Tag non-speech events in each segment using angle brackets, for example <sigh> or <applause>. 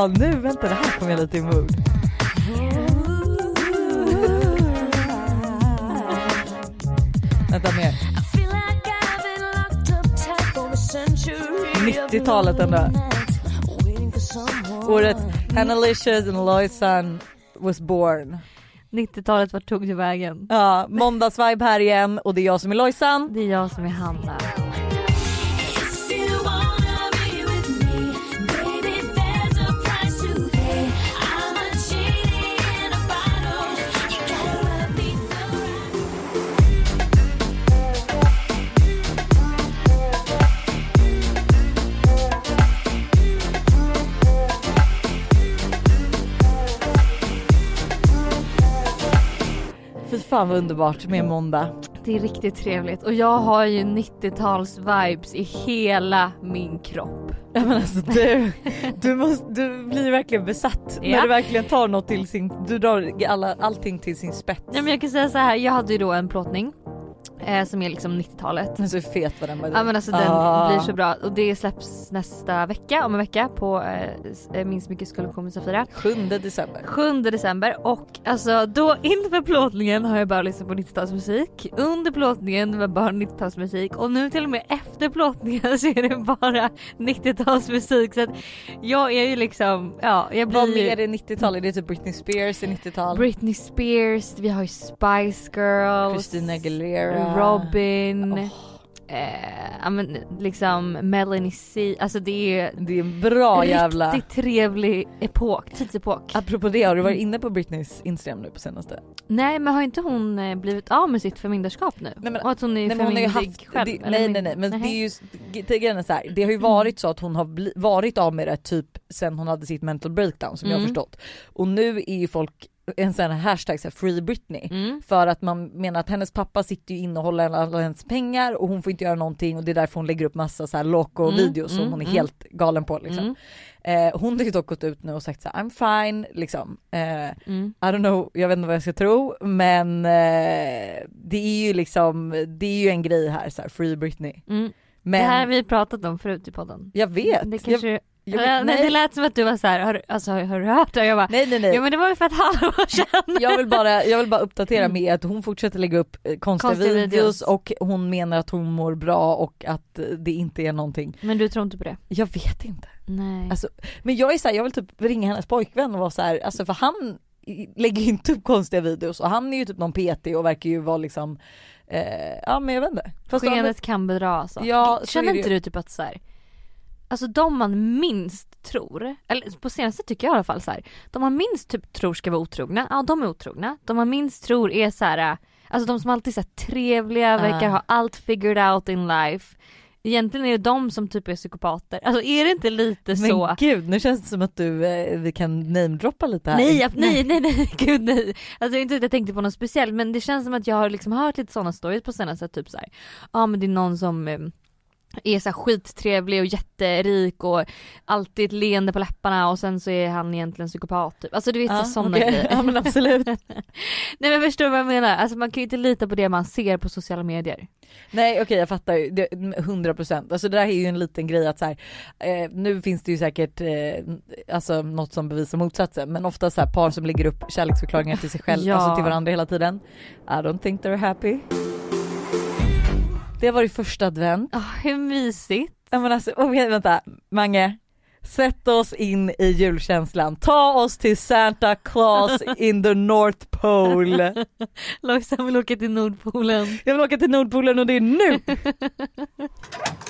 Ja nu, vänta det här kommer jag lite i mood. Vänta mer. 90-talet ändå. Året Hannalicious and Loisan was born. 90-talet, vart tog det vägen? Ja, måndagsvibe här igen och det är jag som är Lojsan. Det är jag som är Hanna. Fan vad underbart med måndag. Det är riktigt trevligt och jag har ju 90-tals vibes i hela min kropp. Ja men alltså du, du, måste, du blir verkligen besatt Ja. när du verkligen tar något till sin, du drar alla, allting till sin spets. Nej men jag kan säga så här, jag hade ju då en plåtning eh, som är liksom 90-talet. Men så fet var den var. Ja men alltså den Ah. blir så bra och det släpps nästa vecka, om en vecka på eh, eh, Minst Mycket kollektion med Safira. 7 december. 7 december och alltså då inför plåtningen har jag bara lyssnat på 90-talsmusik. Under plåtningen var bara 90-talsmusik och nu till och med efter plåtningen <laughs> så är det bara 90-talsmusik så att jag är ju liksom, ja jag blir Vad mer är 90-tal? Är det typ Britney Spears i 90-tal? Britney Spears, vi har ju Spice Girls, Christina Aguilera. Robin, Åh, eh, men liksom Melanie C, alltså det är det är en bra jävla... riktigt trevlig epok, tidsepok. Apropå det, har du varit inne på Britneys Instagram nu på senaste? Nej men har inte hon eh, blivit av med sitt förmyndarskap nu? Nej, men- och att hon är Nej, hon förmyndig haft, själv? det, nej min- nej nej men Nähä. det är ju, grejen är så här, det har ju varit så att hon har bli, varit av med det typ sen hon hade sitt mental breakdown som jag har Mm. förstått. Och nu är ju folk en sån här hashtag så här, free Britney. Mm. För att man menar att hennes pappa sitter ju inne och håller alla hennes pengar och hon får inte göra någonting och det är därför hon lägger upp massa så här loco Mm, videos som mm, hon är mm. helt galen på liksom. Mm. Eh, hon har ju dock gått ut nu och sagt så här, I'm fine liksom. Eh. I don't know, jag vet inte vad jag ska tro men eh, det är ju liksom, det är ju en grej här så här, free Britney. Men Det här har vi pratat om förut i podden. jag vet. Det kanske... jag, jag, Eller, nej. det lät som att du var såhär, har, alltså, har du hört det? Och jag bara, nej nej nej. ja men det var ju för ett halvår <laughs> sedan. jag vill bara, jag vill bara uppdatera med att hon fortsätter lägga upp eh, konstiga, Konstiga videos, videos. och hon menar att hon mår bra och att eh, det inte är någonting. Men du tror inte på det? Jag vet inte. Nej. Alltså, men jag är så här, jag vill typ ringa hennes pojkvän och vara så här, alltså för han lägger ju inte upp konstiga videos och han är ju typ någon PT och verkar ju vara liksom, eh, ja men jag vet inte. Fast Skenet kan bedra alltså. Ja, Känner inte du typ att så här, alltså de man minst tror, eller på senaste tycker jag i alla fall så här, de man minst typ tror ska vara otrogna, ja de är otrogna. De man minst tror är så här, alltså de som alltid är trevliga, verkar Ah. ha allt figured out in life. Egentligen är det de som typ är psykopater. Alltså är det inte lite Men så? gud, nu känns det som att du, eh, vi kan namedroppa lite här. Nej, nej, nej, nej, <laughs> gud nej. Alltså inte att jag tänkte på något speciellt men det känns som att jag har liksom hört lite sådana stories på senaste typ så här. ja men det är någon som eh, är så skittrevlig och jätterik och alltid ett leende på läpparna och sen så är han egentligen psykopat typ. Alltså du vet Ja, så sådana okej. grejer. <laughs> Ja men absolut. <laughs> Nej men förstår du vad jag menar? Alltså man kan ju inte lita på det man ser på sociala medier. Nej okej jag fattar ju, Det- 100% Alltså det där är ju en liten grej att så här, eh, nu finns det ju säkert eh, alltså något som bevisar motsatsen men ofta så här par som lägger upp kärleksförklaringar till sig själv, Ja. alltså till varandra hela tiden. I don't think they're happy. Det var ju första advent. Oh, hur mysigt. Ja men alltså, oh, vänta, Mange. Sätt oss in i julkänslan. Ta oss till Santa Claus <laughs> in the North Pole. Lojsan vill åka till Nordpolen. Jag vill åka till Nordpolen och det är nu. <laughs>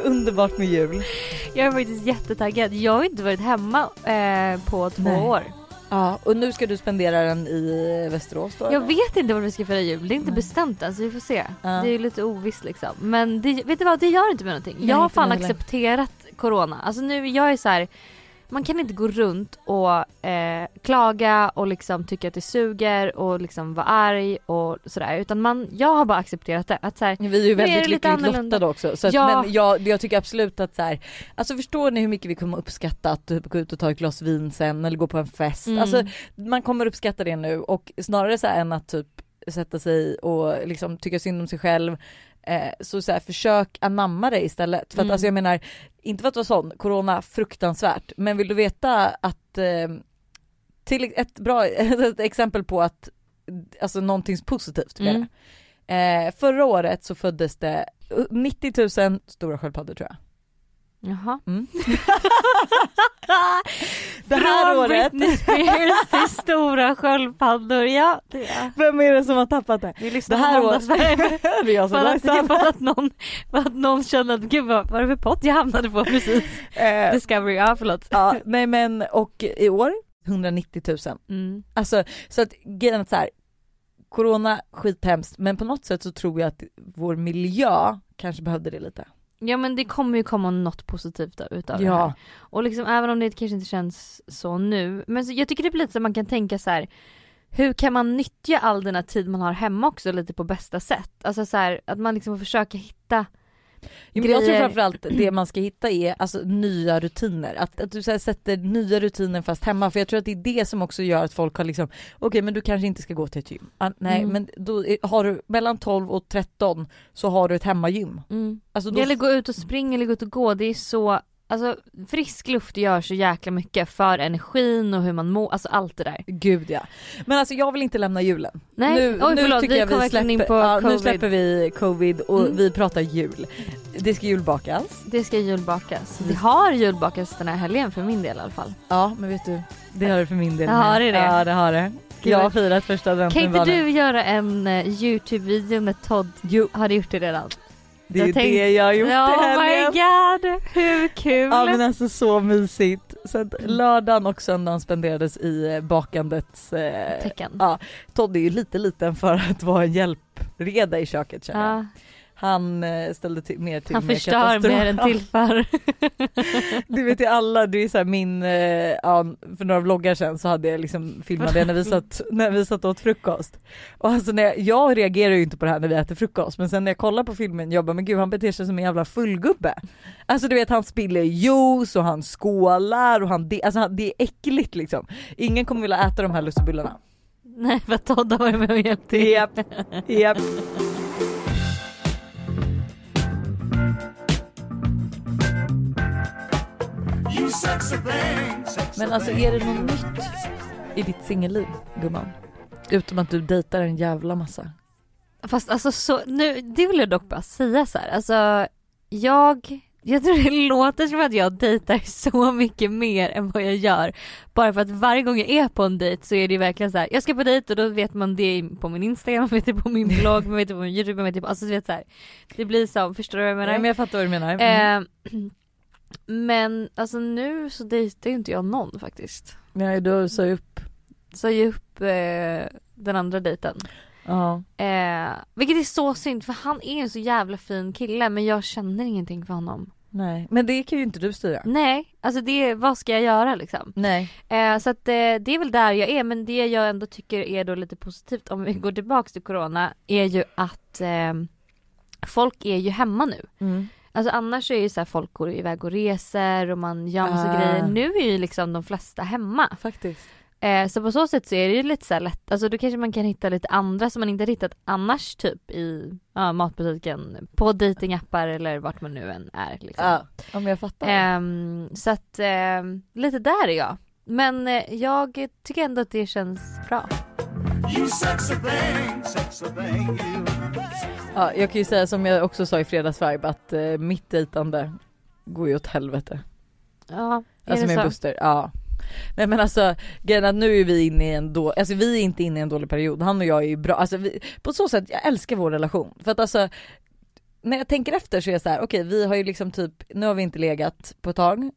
Alltså underbart med jul. Jag är faktiskt jättetaggad. Jag har inte varit hemma eh, på två Nej. år. Ja och nu ska du spendera den i Västerås då? Jag eller? vet inte var vi ska fira jul. Det är inte Nej. bestämt än så vi får se. Ja. Det är lite ovisst liksom. Men det, vet du vad, det gör inte mig någonting. Nej, jag har fan accepterat corona. Alltså nu, jag är så här. Man kan inte gå runt och eh, klaga och liksom tycka att det suger och liksom vara arg och sådär. Utan man, jag har bara accepterat det. Att så här, Vi är ju är väldigt lite lyckligt lottade också. Så att, Ja. Men jag, jag tycker absolut att så här, alltså förstår ni hur mycket vi kommer uppskatta att typ gå ut och ta ett glas vin sen eller gå på en fest. Mm. Alltså man kommer uppskatta det nu och snarare så här än att typ sätta sig och liksom tycka synd om sig själv eh, så, så här, försök anamma det istället. För att Mm. alltså jag menar, inte för att vara sån, corona fruktansvärt, men vill du veta att eh, till ett bra <laughs> ett exempel på att alltså någonting positivt med Mm. det. Eh, förra året så föddes det 90 000 stora sköldpaddor tror jag. Jaha. Mm. <laughs> det här Från året, Britney Spears till stora sköldpaddor. Ja, det är. vem är det som har tappat det? Vi Det här året, <laughs> det är jag som För att, <laughs> för, att någon, för att någon kände att gud vad var det för pott jag hamnade på precis. Eh, Discovery, ja förlåt. ja, nej men och i år 190 000. Mm. Alltså så att grejen så här, corona skithemskt men på något sätt så tror jag att vår miljö kanske behövde det lite. Ja men det kommer ju komma något positivt utav det här. Ja, Och liksom även om det kanske inte känns så nu. Men så, jag tycker det blir lite så att man kan tänka så här. Hur kan man nyttja all den här tid man har hemma också lite på bästa sätt? Alltså så här, att man liksom får försöka hitta Jo, men jag tror framförallt det man ska hitta är alltså nya rutiner. Att, att du så här, sätter nya rutiner fast hemma för jag tror att det är det som också gör att folk har liksom okej men du kanske inte ska gå till ett gym. Ah, nej Mm. men då har du mellan 12 och 13 så har du ett hemmagym. Alltså då, Eller gå ut och springa eller gå ut och gå. Det är så, alltså frisk luft gör så jäkla mycket för energin och hur man mår, alltså allt det där. Gud ja. Men alltså jag vill inte lämna julen. Nej, nu, oj nu förlåt tycker vi jag vi släpper, in på ja, nu covid. släpper vi covid och Mm. vi pratar jul. Det ska julbakas. Det ska julbakas. Det har julbakas den här helgen för min del i alla fall. Ja men vet du, det har det för min del Ja, har det det? Ja det har det. Gud, Jag har firat första advent Kan med inte du göra en eh, Youtube-video med Todd? Jo, Har du gjort det redan? Det är Jag tänkte- det jag har gjort i oh my helgen. god, hur kul! Ja men alltså så mysigt. Så att lördagen och söndagen spenderades i eh, bakandets eh, Tecken. Ja, Todd är ju lite liten för att vara en hjälpreda i köket känner jag. Ja, Han eh, ställde till, mer till han med förstör katastrof. mer än tillför. <laughs> Du vet ju alla, det är så min, eh, ja, för några vloggar sen så hade jag liksom filmat det när vi <laughs> satt, när vi satt och åt frukost. Och alltså när jag, jag reagerar ju inte på det här när vi äter frukost men sen när jag kollar på filmen jag bara men gud han beter sig som en jävla fullgubbe. Alltså du vet han spiller juice och han skålar och han, det, alltså det är äckligt liksom. Ingen kommer vilja äta de här lussebullarna. Nej för Todd har varit med och hjälpt till. Japp, japp. Men alltså är det något nytt i ditt singelliv gumman? Utom att du dejtar en jävla massa. Fast alltså så, nu, det vill jag dock bara säga så här. alltså jag, jag tror det låter som att jag dejtar så mycket mer än vad jag gör. Bara för att varje gång jag är på en dejt så är det verkligen så här. jag ska på dejt och då vet man det på min instagram, man vet det på min <laughs> blogg, man vet det på min youtube, man vet det på, alltså du vet så här. Det blir så, förstår du vad jag menar? Nej men jag fattar vad du menar. Mm. Eh, men alltså nu så dejtar ju inte jag någon faktiskt. Nej du sa ju upp. Sa ju upp eh, den andra dejten. Ja. Eh, vilket är så synd för han är en så jävla fin kille men jag känner ingenting för honom. Nej men det kan ju inte du styra. Nej, alltså det, vad ska jag göra liksom? Nej. Eh, så att eh, det är väl där jag är men det jag ändå tycker är då lite positivt om vi går tillbaks till corona är ju att eh, folk är ju hemma nu. Mm. Alltså annars är ju så här folk går iväg och reser och man gör massa Ah. grejer. Nu är ju liksom de flesta hemma. Faktiskt. Eh, så på så sätt så är det ju lite så här lätt, alltså då kanske man kan hitta lite andra som man inte hittat annars typ i ja, matbutiken, på datingappar eller vart man nu än är liksom. Ja, men jag fattar. Ehm, så att ehm, lite där är jag. Men eh, jag tycker ändå att det känns bra. Ja, jag kan ju säga som jag också sa i fredagsvibe att eh, mitt dejtande går ju åt helvete. Ja, är Alltså det med så? Buster, ja. Nej men alltså grejen är att nu är vi inne i en då, alltså vi är inte inne i en dålig period, han och jag är ju bra, alltså vi, på så sätt, jag älskar vår relation. För att alltså när jag tänker efter så är jag så här: okej vi har ju liksom typ, nu har vi inte legat på ett tag,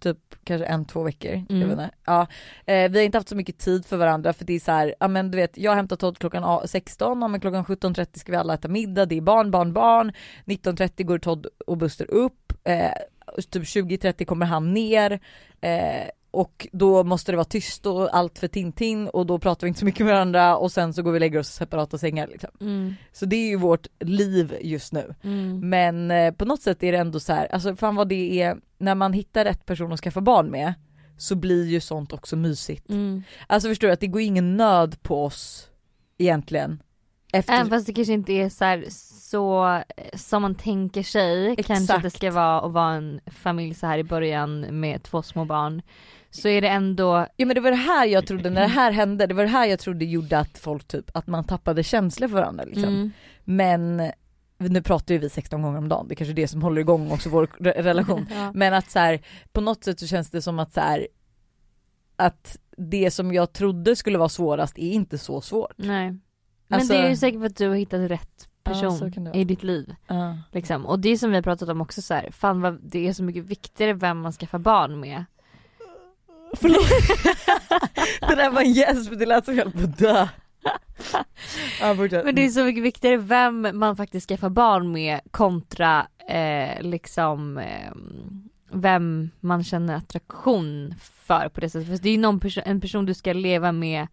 typ kanske en, två veckor. Jag Mm. vet inte. Ja, eh, vi har inte haft så mycket tid för varandra för det är så här, ja men du vet jag hämtar Todd klockan a- 16, ja, men klockan 17.30 ska vi alla äta middag, det är barn, barn, barn. 19.30 går Todd och Buster upp, eh, typ 20.30 kommer han ner. Eh, och då måste det vara tyst och allt för Tintin och då pratar vi inte så mycket med varandra och sen så går vi och lägger oss i separata sängar liksom. Mm. Så det är ju vårt liv just nu. Mm. Men eh, på något sätt är det ändå så här, alltså fan vad det är, när man hittar rätt person att skaffa barn med så blir ju sånt också mysigt. Mm. Alltså förstår du att det går ingen nöd på oss egentligen. Efter, Även fast det kanske inte är så, här, så eh, som man tänker sig kanske att det Exakt. ska vara att vara en familj så här i början med två små barn. Så är det ändå, ja men det var det här jag trodde, när det här hände, det var det här jag trodde gjorde att folk typ, att man tappade känslor för varandra liksom. mm. Men nu pratar ju vi 16 gånger om dagen, det är kanske är det som håller igång också vår re- relation. <laughs> ja. Men att så här, på något sätt så känns det som att så här, att det som jag trodde skulle vara svårast är inte så svårt. nej. Men Alltså- det är ju säkert för att du har hittat rätt Ja, person vara. i ditt liv. Ja. Liksom. Och det som vi har pratat om också så här, fan vad, det är så mycket viktigare vem man skaffar barn med. Förlåt. <laughs> det där var en gäsp, det lät som jag höll på att dö. Ja. Men det är så mycket viktigare vem man faktiskt skaffar barn med kontra eh, liksom eh, vem man känner attraktion för på det sättet. För det är ju någon perso- en person du ska leva med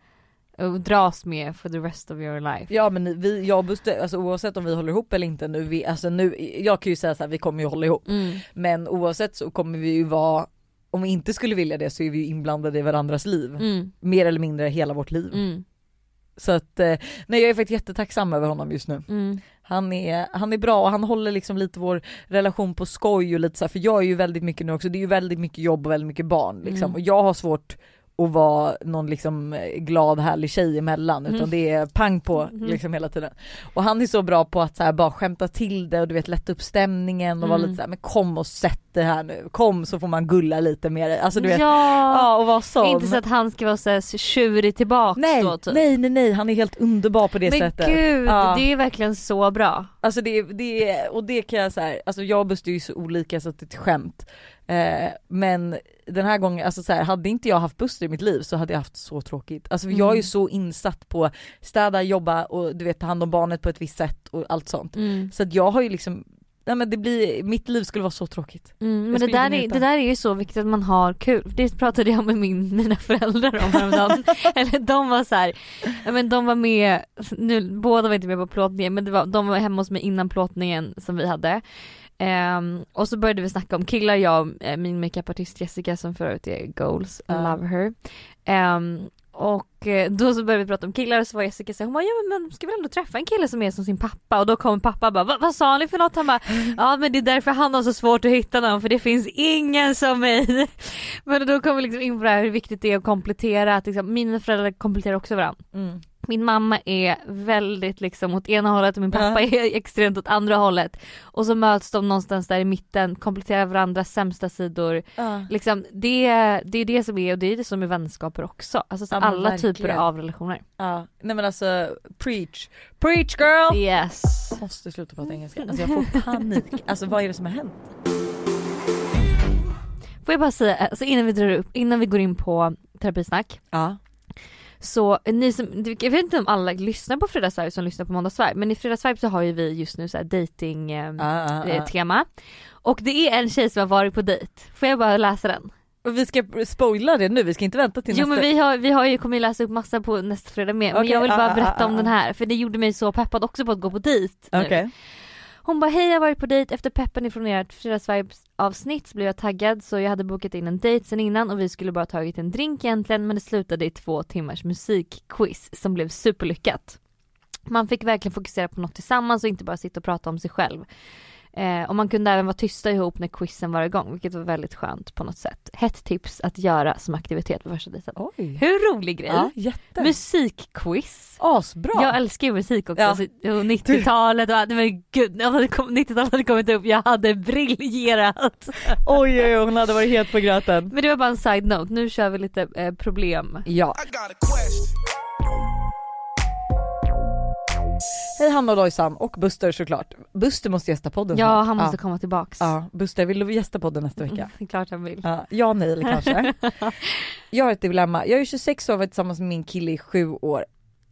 och dras med for the rest of your life. Ja men vi, jag Buster, alltså oavsett om vi håller ihop eller inte nu, vi, alltså nu, jag kan ju säga så här, vi kommer ju hålla ihop. Mm. Men oavsett så kommer vi ju vara, om vi inte skulle vilja det så är vi ju inblandade i varandras liv. Mm. Mer eller mindre hela vårt liv. Mm. Så att, eh, nej jag är faktiskt jättetacksam över honom just nu. Mm. Han är, han är bra och han håller liksom lite vår relation på skoj och lite så här, för jag är ju väldigt mycket nu också, det är ju väldigt mycket jobb och väldigt mycket barn liksom. Mm. Och jag har svårt att vara någon liksom eh, glad härlig tjej emellan utan Mm. det är pang på Mm. liksom hela tiden. Och han är så bra på att så här, bara skämta till det och du vet lätta upp stämningen och vara Mm. lite så här, men kom och sätt det här nu, kom så får man gulla lite mer. Alltså du vet, ja. ja och vara så. Inte så att han ska vara så tjurig tillbaks nej, då typ. nej nej nej han är helt underbar på det Men sättet. gud, Ja. det är verkligen så bra. Alltså det, det, och det kan jag säga, alltså jag och Buster är ju så olika så att det är ett skämt. Eh, men den här gången, alltså så här, hade inte jag haft Buster i mitt liv så hade jag haft så tråkigt. Alltså jag är ju Mm. så insatt på städa, jobba och du vet ta hand om barnet på ett visst sätt och allt sånt. Mm. Så att jag har ju liksom, nej men det blir, mitt liv skulle vara så tråkigt. Mm, men det där, är, det där är ju så viktigt att man har kul. Det pratade jag med min, mina föräldrar om häromdagen. <laughs> Eller de var så här, men de var med, nu, båda var inte med på plåtningen men det var, de var hemma hos mig innan plåtningen som vi hade. Ehm, och så började vi snacka om killar, jag och eh, min makeupartist Jessica som för övrigt är goals, Ja. love her. Ehm, och eh, då så började vi prata om killar och så var Jessica så här, hon bara, ja men man ska väl ändå träffa en kille som är som sin pappa och då kom pappa bara, "Va- vad sa ni för något? Han bara, <laughs> ja men det är därför han har så svårt att hitta någon för det finns ingen som mig. <laughs> Men då kom vi liksom in på det här hur viktigt det är att komplettera, att liksom, mina föräldrar kompletterar också varandra. Mm. Min mamma är väldigt liksom åt ena hållet och min Ja. pappa är extremt åt andra hållet. Och så möts de någonstans där i mitten, kompletterar varandras sämsta sidor. Ja. Liksom, det, det är det som är, och det är det som är vänskaper också. Alltså så Ja, alla typer av relationer. ja. Nej men alltså, preach, preach girl! Yes. Jag måste sluta prata engelska, alltså jag får panik. Alltså vad är det som har hänt? Får jag bara säga, alltså innan vi drar upp, innan vi går in på terapisnack. Ja. Så ni som, jag vet inte om alla lyssnar på Fredagsvibe som lyssnar på Måndagsvibe men i Fredagsvibe så har ju vi just nu så här dating eh, Ja, ja, eh, ja. tema. Och det är en tjej som har varit på dejt. Får jag bara läsa den? Och vi ska spoila det nu, vi ska inte vänta till Jo nästa. men vi har, vi har ju, kommer ju läsa upp massa på nästa fredag med. Men Okej, jag vill ah, bara ah, berätta ah, om ah. den här för det gjorde mig så peppad också på att gå på dejt nu. Okej. Hon bara hej jag har varit på dejt efter peppen ifrån ert fredagsvibes avsnitt så blev jag taggad så jag hade bokat in en dejt sen innan och vi skulle bara tagit en drink egentligen men det slutade i två timmars musikquiz som blev superlyckat. Man fick verkligen fokusera på något tillsammans och inte bara sitta och prata om sig själv. Eh, och man kunde även vara tysta ihop när quizen var igång vilket var väldigt skönt på något sätt. Hett tips att göra som aktivitet på första dejten. Oj. Hur rolig grej! Ja, jätte. Musikquiz. Asbra. Jag älskar ju musik också, Ja. så, och 90-talet och men gud, när hade kom- 90-talet hade kommit upp, jag hade briljerat. Oj oj oj, hon hade varit het på gröten. Men det var bara en side note, nu kör vi lite eh, problem. Ja. Hej Hanna och Lojsan och Buster såklart. Buster måste gästa podden Ja han måste komma tillbaks. Ja, Buster vill du gästa podden nästa vecka? Mm, klart han vill. Ja, ja nej eller kanske. <laughs> jag har ett dilemma, jag är 26 år och varit tillsammans med min kille i sju år.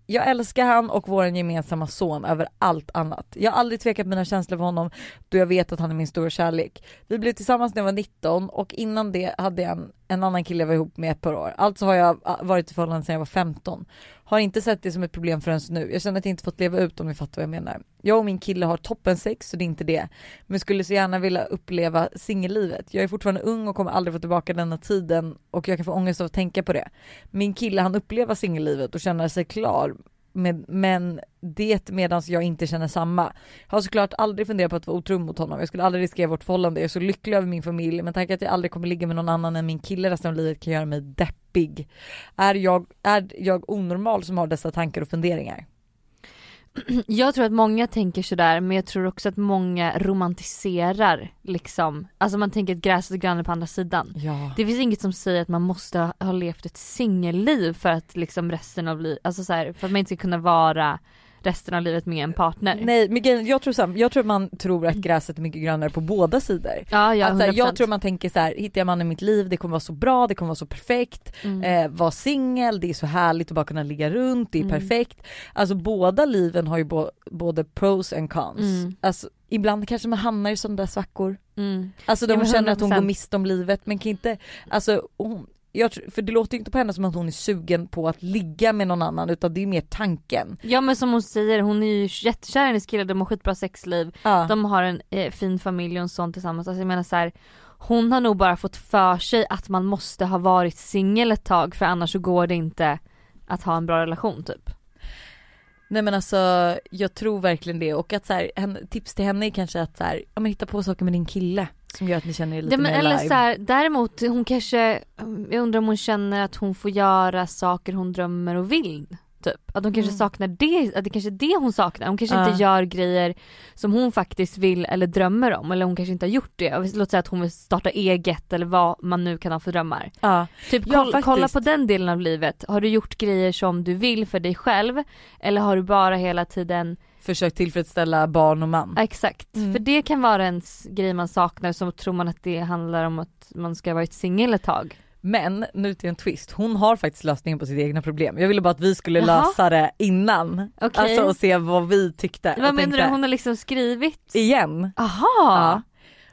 Jag älskar han och vår gemensamma son över allt annat. Jag har aldrig tvekat mina känslor för honom då jag vet att han är min stora kärlek. Vi blev tillsammans när jag var 19 och innan det hade jag en, en annan kille jag var ihop med ett par år. Alltså har jag ah, varit i förhållande sedan jag var 15. Har inte sett det som ett problem förrän nu. Jag känner att jag inte fått leva ut om ni fattar vad jag menar. Jag och min kille har toppen sex så det är inte det. Men skulle så gärna vilja uppleva singellivet. Jag är fortfarande ung och kommer aldrig få tillbaka denna tiden och jag kan få ångest av att tänka på det. Min kille han upplever singellivet och känner sig klar med, men det medan jag inte känner samma. Jag har såklart aldrig funderat på att vara otrogen mot honom. Jag skulle aldrig riskera vårt förhållande. Jag är så lycklig över min familj men tanken att jag aldrig kommer ligga med någon annan än min kille resten av livet kan göra mig deppig. Är jag, är jag onormal som har dessa tankar och funderingar? <clears throat> Jag tror att många tänker sådär men jag tror också att många romantiserar liksom, alltså man tänker att gräset är grönare på andra sidan. Ja. Det finns inget som säger att man måste ha, ha levt ett singelliv för att liksom resten av livet, alltså så här, för att man inte ska kunna vara resten av livet med en partner. Nej men jag tror, så jag tror man tror att gräset är mycket grönare på båda sidor. Ja, ja, att, så här, 100%. jag tror man tänker så här, hittar jag mannen i mitt liv, det kommer vara så bra, det kommer vara så perfekt. Mm. Eh, vara singel, det är så härligt att bara kunna ligga runt, det är Mm. perfekt. Alltså båda liven har ju både pros and cons. Mm. Alltså ibland kanske man hamnar i sådana där svackor. Mm. Alltså där Ja, känner att hon går 100%. miste om livet men kan inte, alltså hon, jag, för det låter ju inte på henne som att hon är sugen på att ligga med någon annan utan det är mer tanken. Ja men som hon säger, hon är ju jättekär i hennes kille, de har skitbra sexliv, Ja. de har en eh, fin familj och en sån tillsammans. Alltså jag menar så här, hon har nog bara fått för sig att man måste ha varit singel ett tag för annars så går det inte att ha en bra relation typ. Nej men alltså jag tror verkligen det och att så här, tips till henne är kanske att så här, ja, men hitta på saker med din kille som gör att ni känner er lite Ja, men mer eller alive. så här, däremot hon kanske, jag undrar om hon känner att hon får göra saker hon drömmer och vill. Typ. Att hon kanske Mm. saknar det, att det kanske är det hon saknar. Hon kanske Ja. inte gör grejer som hon faktiskt vill eller drömmer om. Eller hon kanske inte har gjort det. Låt säga att hon vill starta eget eller vad man nu kan ha för drömmar. Ja. Typ Ja, koll, kolla faktiskt. på den delen av livet. Har du gjort grejer som du vill för dig själv? Eller har du bara hela tiden, Försök tillfredsställa barn och man. exakt. Mm. För det kan vara en grej man saknar så tror man att det handlar om att man ska ha varit singel ett tag. Men nu till en twist, hon har faktiskt lösningen på sitt egna problem. Jag ville bara att vi skulle Jaha. lösa det innan. Okej. Alltså och se vad vi tyckte Vad menar tänkte. du? Hon har liksom skrivit? Igen. Aha! Ja.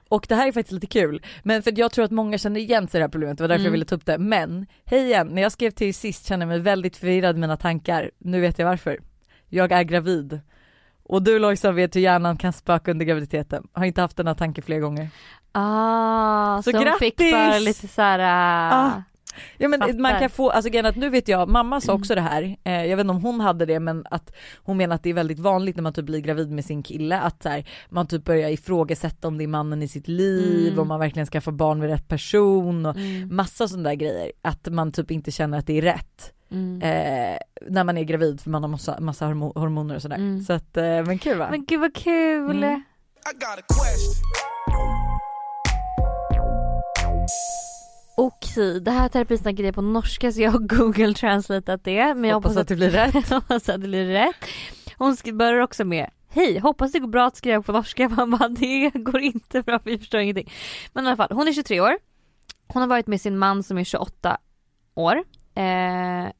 Och det här är faktiskt lite kul, men för jag tror att många känner igen sig i det här problemet, det var därför Mm. jag ville ta upp det. Men, hej igen, när jag skrev till sist kände jag mig väldigt förvirrad i mina tankar. Nu vet jag varför. Jag är gravid. Och du Lojsan vet hur hjärnan kan spöka under graviditeten. Har inte haft den här tanken flera gånger. Ah, Så så, hon fick grattis! bara lite såhär... Ah. Ja men Fattar. man kan få, alltså grejen att nu vet jag, mamma sa också det här, eh, jag vet inte om hon hade det men att hon menar att det är väldigt vanligt när man typ blir gravid med sin kille att så här, man typ börjar ifrågasätta om det är mannen i sitt liv, Mm. om man verkligen skaffar barn med rätt person och Mm, massa sådana där grejer. Att man typ inte känner att det är rätt mm. eh, när man är gravid för man har massa, massa hormo- hormoner och sådär. Mm. Så att, eh, men kul va? Men gud vad kul! Mm. I got a question. Okej, det här terapisnacket är på norska så jag har google translateat det men jag hoppas, hoppas, att det blir rätt. <laughs> hoppas att det blir rätt. Hon börjar också med Hej, hoppas det går bra att skriva på norska. <laughs> Man bara, det går inte bra, vi förstår ingenting. Men i alla fall, hon är 23 år. Hon har varit med sin man som är 28 år. Eh,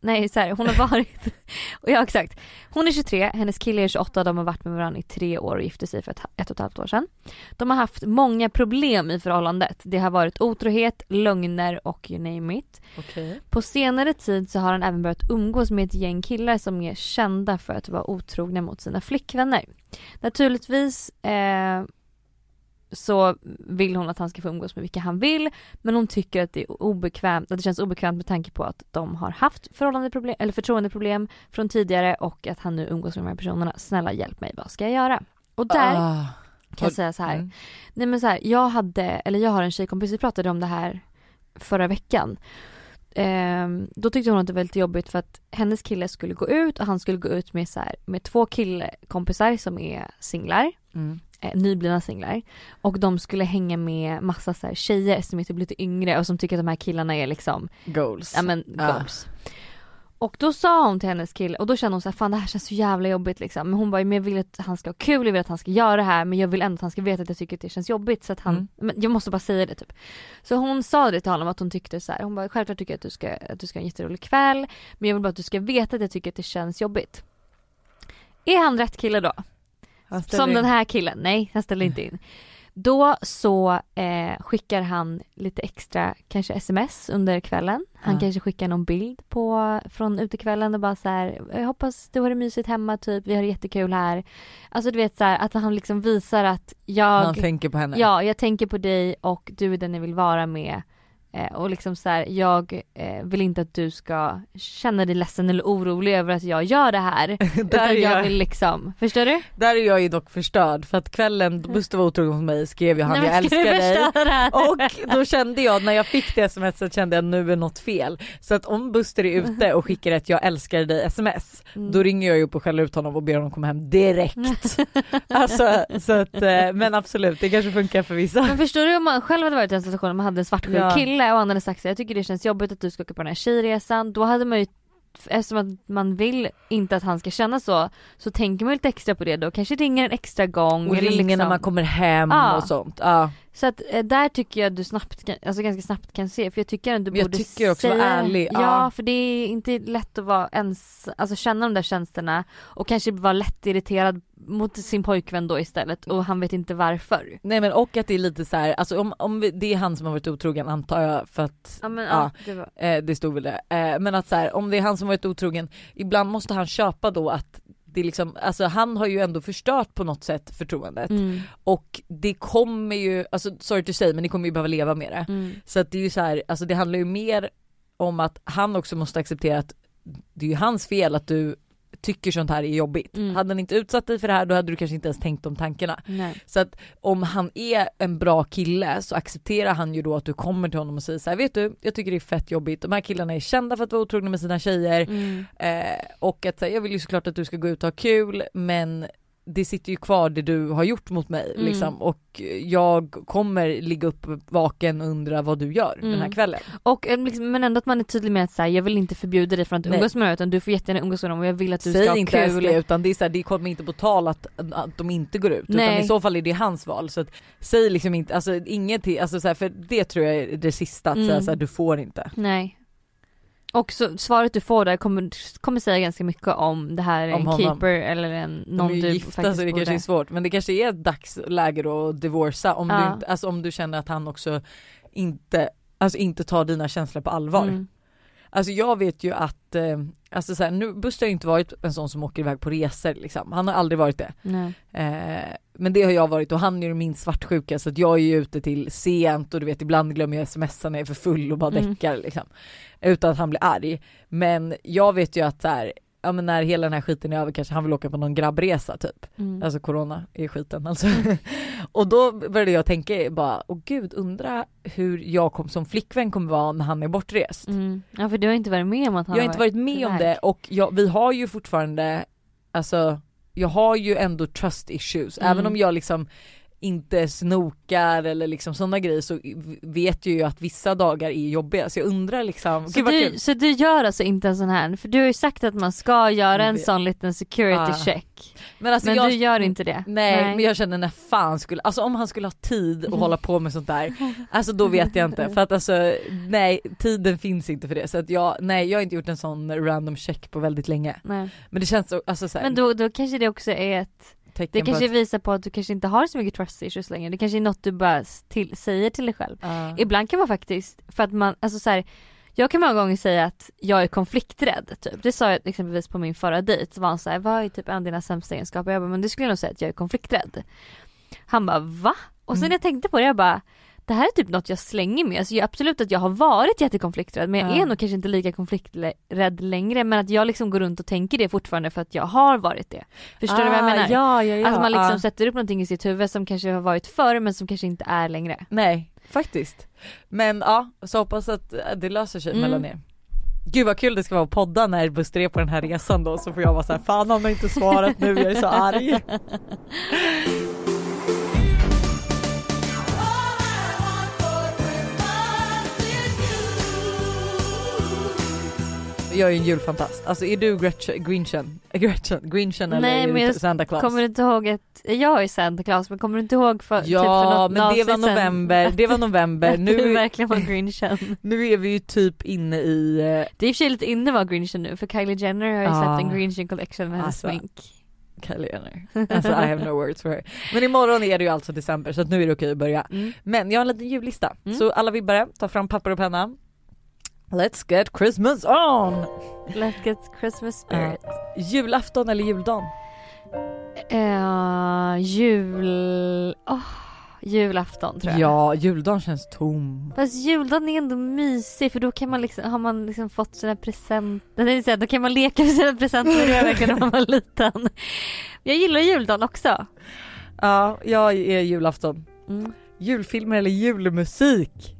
nej, så här, hon har varit, <laughs> ja exakt. Hon är 23, hennes kille är 28, de har varit med varandra i tre år och gifte sig för ett, ett och ett halvt år sedan. De har haft många problem i förhållandet. Det har varit otrohet, lögner och you name it. Okej. På senare tid så har han även börjat umgås med ett gäng killar som är kända för att vara otrogna mot sina flickvänner. Naturligtvis eh, så vill hon att han ska få umgås med vilka han vill men hon tycker att det är obekvämt, att det känns obekvämt med tanke på att de har haft förhållandeproblem, eller förtroendeproblem från tidigare och att han nu umgås med de här personerna. Snälla hjälp mig, vad ska jag göra? Och där Ah. kan jag säga så här. Mm. Nej men så här, jag hade, eller jag har en tjejkompis, vi pratade om det här förra veckan. Ehm, då tyckte hon att det var lite jobbigt för att hennes kille skulle gå ut och han skulle gå ut med, så här, med två killkompisar som är singlar, Mm. Eh, nyblivna singlar. Och de skulle hänga med massa så här, tjejer som är typ lite yngre och som tycker att de här killarna är liksom Goals. ja men goals. och då sa hon till hennes kille och då kände hon så här, fan det här känns så jävla jobbigt liksom. Men hon bara, men jag vill att han ska ha kul, jag vill att han ska göra det här men jag vill ändå att han ska veta att jag tycker att det känns jobbigt så att han, Mm. men jag måste bara säga det typ. Så hon sa det till honom att hon tyckte så här, hon bara självklart tycker jag att du ska, att du ska ha en jätterolig kväll men jag vill bara att du ska veta att jag tycker att det känns jobbigt. Är han rätt kille då? Som in- den här killen, nej han ställer inte in. Då så eh, skickar han lite extra kanske sms under kvällen. Han Ja. kanske skickar någon bild på, från utekvällen och bara så här, jag hoppas du har det mysigt hemma typ, vi har det jättekul här. Alltså du vet så här, att han liksom visar att jag, Han tänker på henne. ja jag tänker på dig och du är den jag vill vara med. Eh, och liksom så här, jag eh, vill inte att du ska känna dig ledsen eller orolig över att jag gör det här. <laughs> där, är jag jag, vill liksom, förstår du? där är jag ju dock förstörd för att kvällen då Buster var otrogen mot mig skrev ju han Nej, jag älskar dig. Och då kände jag när jag fick det smset kände jag nu är något fel. Så att om Buster är ute och skickar ett jag älskar dig sms Mm. då ringer jag ju upp och skäller ut honom och ber honom komma hem direkt. <laughs> alltså så att eh, men absolut det kanske funkar för vissa. Men förstår du om man själv hade varit i den situationen, man hade en svartsjuk Ja. kille hade sagt så här, jag tycker det känns jobbigt att du ska åka på den här tjejresan. Då hade man ju, eftersom att man vill inte att han ska känna så, så tänker man lite extra på det då. Kanske ringer en extra gång. Och ringer när liksom- man kommer hem Ja. och sånt. Ja. Så att eh, där tycker jag du snabbt kan, alltså ganska snabbt kan se, för jag tycker att du jag borde tycker också vara säga, ärlig, Ja, ja. för det är inte lätt att vara ens, alltså känna de där känslorna och kanske vara lätt irriterad mot sin pojkvän då istället och han vet inte varför. Nej men och att det är lite så här, alltså om, om vi, det är han som har varit otrogen antar jag för att Ja men Ja. ja, det var, Eh, det stod väl det. Eh, men att så här, om det är han som varit otrogen, ibland måste han köpa då att det är liksom, alltså han har ju ändå förstört på något sätt förtroendet mm, och det kommer ju, alltså sorry to say men ni kommer ju behöva leva med det. mm, Så att det är ju så här, alltså det handlar ju mer om att han också måste acceptera att det är ju hans fel att du tycker sånt här är jobbigt. Mm. Hade han inte utsatt dig för det här då hade du kanske inte ens tänkt de tankarna. nej. Så att om han är en bra kille så accepterar han ju då att du kommer till honom och säger så här, vet du jag tycker det är fett jobbigt, de här killarna är kända för att vara otrogna med sina tjejer Mm. eh, och att här, jag vill ju såklart att du ska gå ut och ha kul men det sitter ju kvar det du har gjort mot mig Mm. liksom och jag kommer ligga upp vaken och undra vad du gör den här Mm. kvällen. Och eh, liksom, men ändå att man är tydlig med att säga jag vill inte förbjuda dig från att Nej. umgås med dem utan du får jättegärna umgås med dem och jag vill att du ska Säg ha inte kul. det utan det är så här, det kommer inte på tal att, att de inte går ut utan Nej. i så fall är det hans val så att säg liksom inte, alltså ingenting, alltså så här, för det tror jag är det sista att säga Mm. så här, du får inte. Nej. Och så, svaret du får där kommer, kommer säga ganska mycket om det här är en honom. keeper eller en, någon du gifta faktiskt så det kanske är svårt men det kanske är ett dagsläge då att divorca om, du Ja. inte, alltså om du känner att han också inte, alltså inte tar dina känslor på allvar. Mm. Alltså jag vet ju att, eh, alltså så här, nu, Buster har inte varit en sån som åker iväg på resor liksom. Han har aldrig varit det. Eh, men det har jag varit och han är ju min svartsjuka så att jag är ju ute till sent och du vet ibland glömmer jag smsa när jag är för full och bara Mm. däckar liksom. Utan att han blir arg. Men jag vet ju att så här, ja men när hela den här skiten är över kanske han vill åka på någon grabbresa typ. Mm. Alltså corona är skiten alltså. <laughs> och då började jag tänka bara, åh gud undra hur jag kom, som flickvän kommer vara när han är bortrest. Mm. Ja för du har inte varit med om att han Jag har inte varit med om det och jag, vi har ju fortfarande, alltså jag har ju ändå trust issues, Mm. även om jag liksom inte snokar eller liksom sådana grejer så vet jag ju att vissa dagar är jobbiga så jag undrar liksom, Så du, så du gör alltså inte en sån här, för du har ju sagt att man ska göra en sån liten security Ah. check. Men, alltså Men jag, du gör inte det? Nej, men jag känner när fan skulle, alltså om han skulle ha tid att hålla på med sånt där, alltså då vet jag inte för att alltså nej tiden finns inte för det så att jag, nej jag har inte gjort en sån random check på väldigt länge. Nej. Men det känns så, alltså så här, Men då, då kanske det också är ett tecken Det kanske att, visar på att du kanske inte har så mycket trust issues längre. Det kanske är något du bara till, säger till dig själv. Ja. Ibland kan man faktiskt, för att man, alltså så här, jag kan många gånger säga att jag är konflikträdd typ. Det sa jag exempelvis på min förra dejt. Så var han såhär, vad är typ en av dina sämsta egenskaper? Jag bara, men det skulle nog säga att jag är konflikträdd. Han bara, va? Och sen Mm. när jag tänkte på det, jag bara det här är typ något jag slänger med. Alltså jag, absolut att jag har varit jättekonflikträdd men jag Ja. är nog kanske inte lika konflikträdd längre men att jag liksom går runt och tänker det fortfarande för att jag har varit det. Förstår du vad jag Ah, menar? Ja, ja, ja. Att man liksom ah. sätter upp någonting i sitt huvud som kanske har varit förr men som kanske inte är längre. Nej, faktiskt. Men ja, så hoppas att det löser sig Mm. mellan er. Gud vad kul det ska vara att podda när Buster är på den här resan då så får jag vara så här, fan han har inte svarat nu, jag är så arg. <laughs> jag är en julfantast. Alltså är du Gretchen, Grinchen, Gretchen, Grinchen eller Nej, är men du Santa Claus? Kommer du inte ihåg att, jag är Santa Claus men kommer du inte ihåg för, Ja typ för något men det var november, det var att- november. <laughs> att du Nu, verkligen var grinchen. <laughs> nu är vi ju typ inne i, eh, Det är i och för sig lite inne att vara grinchen nu för Kylie Jenner har ju Ja. släppt en grinchen collection med hennes Alltså. smink. Kylie Jenner. Alltså I have no words for her. Men imorgon är det ju alltså december så att nu är det okej att börja. Mm. Men jag har en liten jullista. Mm. Så alla vibbare, ta fram papper och penna. Let's get Christmas on! Let's get Christmas spirit. Julafton eller juldagen? Eh, jul... åh, julafton tror jag. Ja, juldagen känns tom. Fast juldagen är ändå mysig för då kan man liksom, har man liksom fått sina presenter, då kan man leka med sina presenter, det jag verkligen när man var liten. Jag gillar juldagen också. Ja, jag är julafton. Mm. Julfilmer eller julmusik?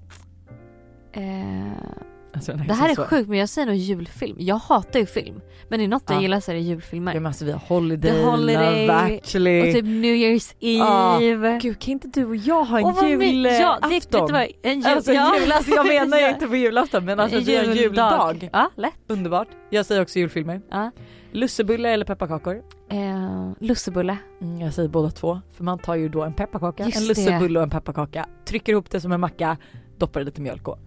Alltså, det här är så- sjukt men jag säger nog julfilm. Jag hatar ju film. Men är det något jag Ja. gillar så är det julfilmer. Ja, men alltså vi har Holiday, The Holiday Love actually. Och typ New Year's. Eve. Gud kan inte du och jag ha en julafton? Ja, det, vet du vad? En jul, Alltså, ja. jul, alltså jag menar ju <laughs> inte på julafton men alltså vi har en juldag. Ja, lätt. Underbart. Jag säger också julfilmer. Ja. Lussebullar eller pepparkakor? Eh, lussebulle. Mm, jag säger båda två. För man tar ju då en pepparkaka, Just en det. lussebulle och en pepparkaka. Trycker ihop det som en macka, doppar i lite mjölk och.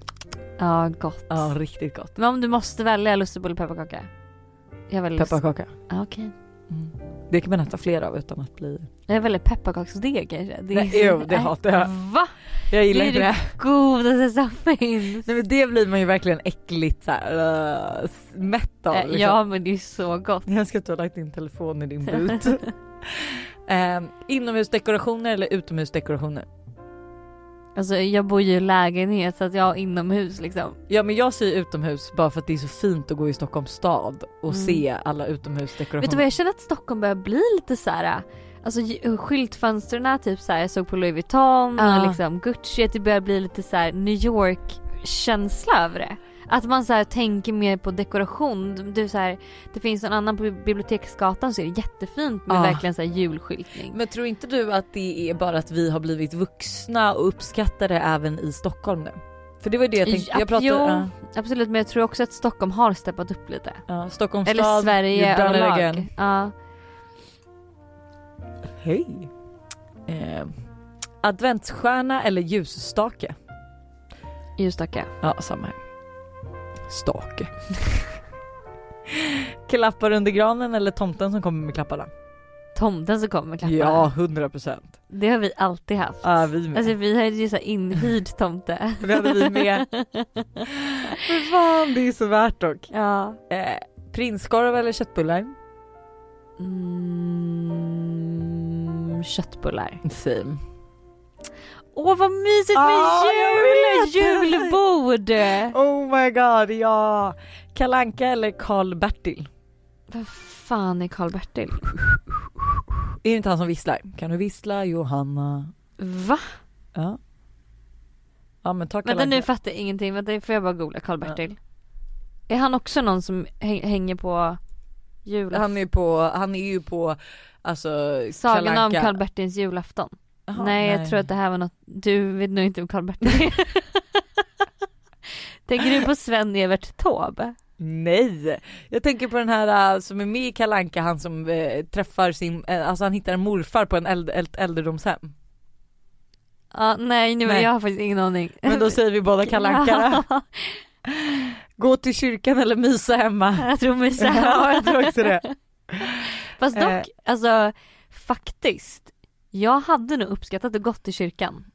Ja, gott. Ja, riktigt gott. Men om du måste välja lussebulle pepparkaka? Jag väljer Pepparkaka. Ja, okej. Mm. Det kan man äta fler av utan att bli... Jag väljer pepparkaksdeg kanske. Det Nej, jo, det hatar jag. Va? Jag gillar Det är inte det. Godaste som finns. Nej men det blir man ju verkligen äckligt såhär uh, mätt av. Liksom. Ja men det är så gott. Jag ska ta och lagt din telefon i din <laughs> but. um, inomhusdekorationer eller utomhusdekorationer? Alltså jag bor ju i lägenhet så att jag har inomhus liksom. Ja men jag säger utomhus bara för att det är så fint att gå i Stockholms stad och Mm. se alla utomhusdekorationer. Vet du vad jag känner att Stockholm börjar bli lite så här. Alltså j- skyltfönstren typ så här, jag såg på Louis Vuitton Ja. och liksom Gucci, att det börjar bli lite så här New York känsla över det. Att man så här tänker mer på dekoration. Du, så här, det finns en annan på Biblioteksgatan så är det jättefint med Ja. verkligen så här julskyltning. Men tror inte du att det är bara att vi har blivit vuxna och uppskattar det även i Stockholm nu? För det var det jag tänkte, Ja, jag pratade, jo, ja, Absolut men jag tror också att Stockholm har steppat upp lite. ja, Stockholms Eller stad, Sverige överlag. Ja. Hej! Eh, adventsstjärna eller ljusstake? Ljusstake. Ja, samma här. Stake. <laughs> Klappar under granen eller tomten som kommer med klapparna? Tomten som kommer med klapparna. Ja, hundra procent. Det har vi alltid haft. Ja, vi med. Alltså vi har ju så inhyrd tomte. <laughs> Det hade vi med. <laughs> Men fan, det är så värt dock. ja. Eh, prinskorv eller köttbullar? Mm, köttbullar. Same. Åh vad mysigt med Ah, jul! Julbord! Oh my god, ja! Kalanka eller Karl-Bertil? Vad fan är Karl-Bertil? Är det inte han som visslar? Kan du vissla Johanna? Va? Ja. Ja men ta Vänta Kalle nu Anka. fattar jag ingenting, vänta får jag bara googla Karl-Bertil? Är han också någon som häng- hänger på jul? Han är på, han är ju på alltså Sagan Kalle om. Karl-Bertils julafton? Jaha, nej, jag tror att det här var något, du vet nog inte om Karl-Bertil <laughs> Tänker du på Sven-Evert Taube? Nej! Jag tänker på den här äh, som är med i Kalle Anka, han som äh, träffar sin, äh, alltså han hittar en morfar på en eld, eld, äldredomshem. Ja, nej, nu, Nej. jag har faktiskt ingen aning. Men då säger vi båda Kalle Anka då. <laughs> Gå till kyrkan eller mysa hemma. <laughs> jag tror mig så ja jag tror också det. Fast dock, Eh. alltså faktiskt. Jag hade nog uppskattat att gått till kyrkan.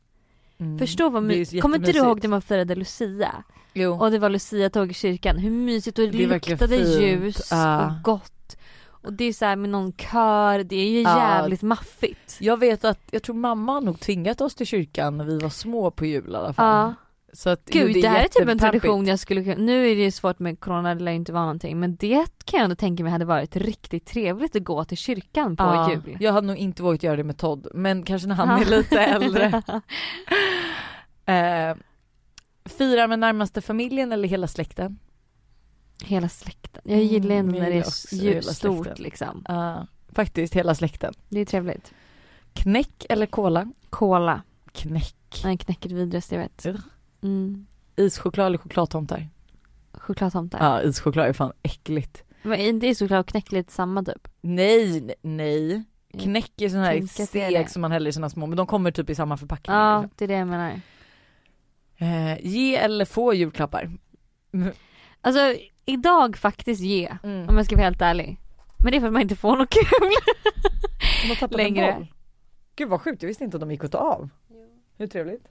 Mm. Förstå vad mysigt. Kommer inte du ihåg när man firade Lucia? Jo. Och det var Lucia-tåg i kyrkan. Hur mysigt och det, Det luktade ljus Ja. och gott. Och det är så här med någon kör, det är ju Ja. jävligt maffigt. Jag vet att, jag tror mamma har nog tvingat oss till kyrkan när vi var små på jul i alla fall. Ja. Så att, Gud det, här är typ en tradition jag skulle kunna, nu är det ju svårt med corona, det lär inte vara någonting men det kan jag ändå tänka mig hade varit riktigt trevligt att gå till kyrkan på Ja, jul. Jag hade nog inte vågat göra det med Todd, men kanske när han Ja. <laughs> är lite äldre. <laughs> Eh, fira med närmaste familjen eller hela släkten? Hela släkten. Jag gillar Mm, ändå jag när det är ju- stort släkten. liksom. Ja, faktiskt hela släkten. Det är trevligt. Knäck eller cola? Cola. Knäck. Nej knäcket vidrigast jag vet. Ugh. Mm. Ischoklad eller chokladtomtar? chokladtomtar. Ja ischoklad är fan äckligt. Men inte ischoklad och knäck lite samma typ? Nej, nej, nej. Knäck är sån här steg som man häller i sina små, men de kommer typ i samma förpackning. Ja, liksom. det är det jag menar. Eh, ge eller få julklappar? Alltså idag faktiskt ge, Mm. om jag ska vara helt ärlig. Men det är för att man inte får något kul. De har tappat Längre. en boll. Gud vad sjukt, jag visste inte att de gick att ta av. Hur trevligt?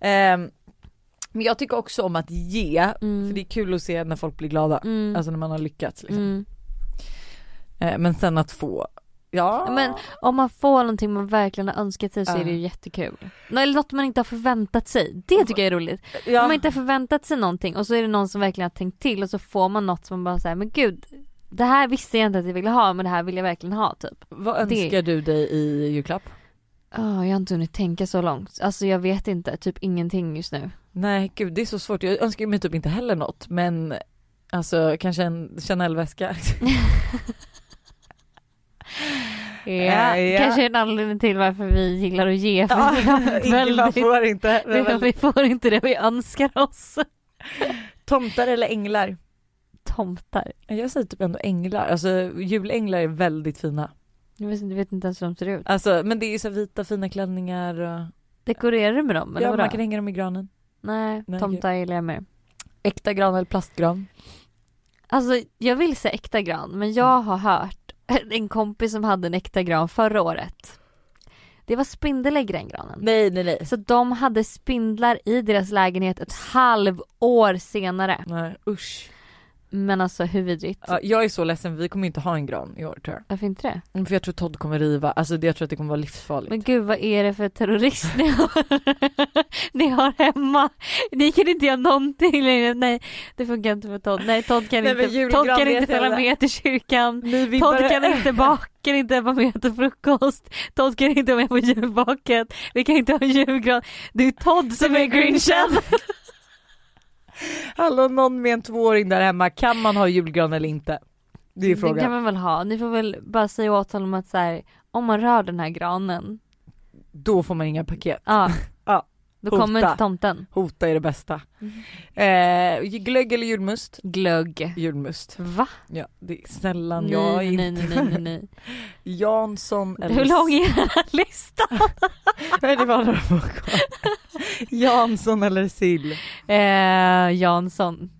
Ehm, men jag tycker också om att ge, Mm. för det är kul att se när folk blir glada. Mm. Alltså när man har lyckats liksom. Mm. Eh, men sen att få, ja. Men om man får någonting man verkligen har önskat sig så är det ju jättekul. Eller något man inte har förväntat sig. Det tycker jag är roligt. ja. Om man inte har förväntat sig någonting och så är det någon som verkligen har tänkt till och så får man något som man bara säger men gud det här visste jag inte att jag ville ha men det här vill jag verkligen ha typ. Vad det- önskar du dig i julklapp? Oh, jag har inte hunnit tänka så långt. Alltså jag vet inte, typ ingenting just nu. Nej gud det är så svårt, jag önskar mig typ inte heller något men Alltså kanske en Chanel-väska. <laughs> Ja, ja. Kanske en anledning till varför vi gillar att ge. För Ja, vi <laughs> väldigt- får inte. vi, har- vi får inte det vi önskar oss. Tomtar eller änglar? Tomtar. Jag säger typ ändå änglar, alltså julänglar är väldigt fina. Jag vet, inte- vet inte ens hur de ser ut. Alltså men det är ju så vita fina klänningar och Dekorerar du med dem eller ja, vadå? man kan hänga dem i granen. Nej, Nej, tomtar gillar jag mer. Äkta gran eller plastgran? Alltså jag vill säga äkta gran men jag har hört <laughs> en kompis som hade en äkta gran förra året. Det var spindelägg i den granen. Nej nej nej. Så de hade spindlar i deras lägenhet ett halvår senare. Nej usch. Men alltså hur vidrigt? Ja, jag är så ledsen, vi kommer inte ha en gran i år tror jag. Varför inte det? Mm, För jag tror Todd kommer riva, alltså jag tror att det kommer vara livsfarligt. Men gud vad är det för terrorist ni har? <laughs> ni har hemma? Ni kan inte göra någonting längre. Nej det funkar inte för Todd. Nej Todd kan Nej, inte, Todd kan inte följa med till kyrkan. Vill Todd kan inte baka, kan inte vara med till frukost. Todd kan inte vara med på julbaket. Vi kan inte ha julgran. Det är Todd som är grinchen. <laughs> Hallå någon med en tvååring där hemma, kan man ha julgran eller inte? Det är Det frågan. kan man väl ha. Ni får väl bara säga åt honom att så här, om man rör den här granen, Då får man inga paket. ja. <laughs> Ja. Då kommer Hota. inte tomten. Hota är det bästa. Mm. Eh, glögg eller julmust? Glögg. Julmust. Va? Ja, det är sällan Nej, jag nej, inte. nej, nej, nej, nej. <laughs> Jansson eller... Hur lång är den här listan? <laughs> Nej det var några kvar. Jansson eller sill? Eh, Jansson.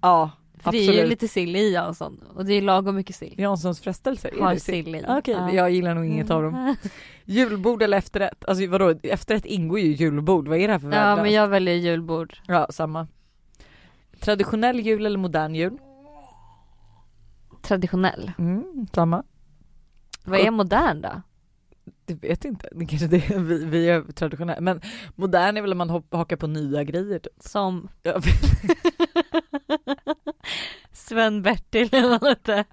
Ja, För det är ju absolut. lite sill i Jansson. Och det är lagom mycket sill. Janssons frestelser, är Har sill? sill i. Okej, Ja. jag gillar nog inget av dem. <laughs> Julbord eller efterrätt? Alltså vadå, efterrätt ingår ju i julbord, vad är det här för Ja men jag väljer julbord. Ja, samma. Traditionell jul eller modern jul? Traditionell. Mm, samma. Vad är modern då? Det vet inte, det kanske det är, vi, vi är traditionella. Men modern är väl om man hakar på nya grejer typ. Som <laughs> Sven-Bertil eller något inte.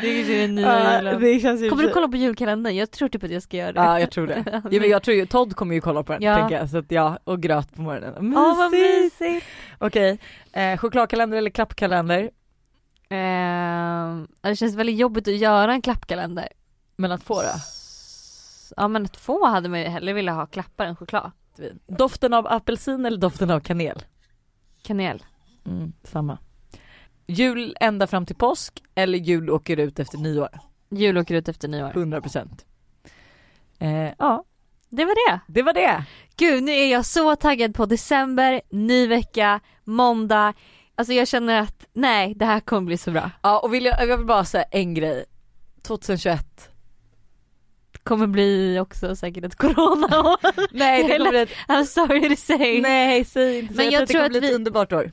Det är kanske den nya julen. det känns Kommer du kolla på julkalendern? Jag tror typ att jag ska göra det. Ja jag tror det. <laughs> Ja, men jag tror ju, Todd kommer ju kolla på den Ja. tänker jag. Så att ja, och gröt på morgonen. Åh vad Mysigt! mysigt. Okej, eh, chokladkalender eller klappkalender? Ehm, det känns väldigt jobbigt att göra en klappkalender. Men att få det? Ja men få hade man ju hellre velat ha klappar än choklad. Doften av apelsin eller doften av kanel? Kanel. Mm, samma. Jul ända fram till påsk eller jul åker ut efter nyår? Jul åker ut efter nyår. 100%. Eh, ja, Det var det. det var det. Gud nu är jag så taggad på december, ny vecka, måndag. Alltså jag känner att nej det här kommer bli så bra. Ja och vill jag, jag vill bara säga en grej. 2021. Kommer bli också säkert ett corona <laughs> Nej det kommer bli ett, I'm sorry to say. nej säg inte. Men jag, jag tror att det kommer bli ett vi- underbart år.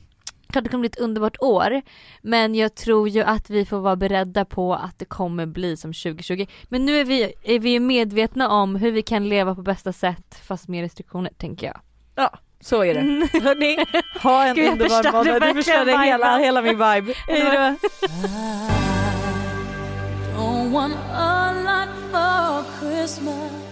Klart det kommer bli ett underbart år. Men jag tror ju att vi får vara beredda på att det kommer bli som 2020. Men nu är vi, är vi medvetna om hur vi kan leva på bästa sätt fast med restriktioner tänker jag. Ja, så är det. Mm. Hörni, ha en underbar måndag. Du förstörde hela, hela min vibe. Hejdå. <laughs> Don't want a lot for Christmas.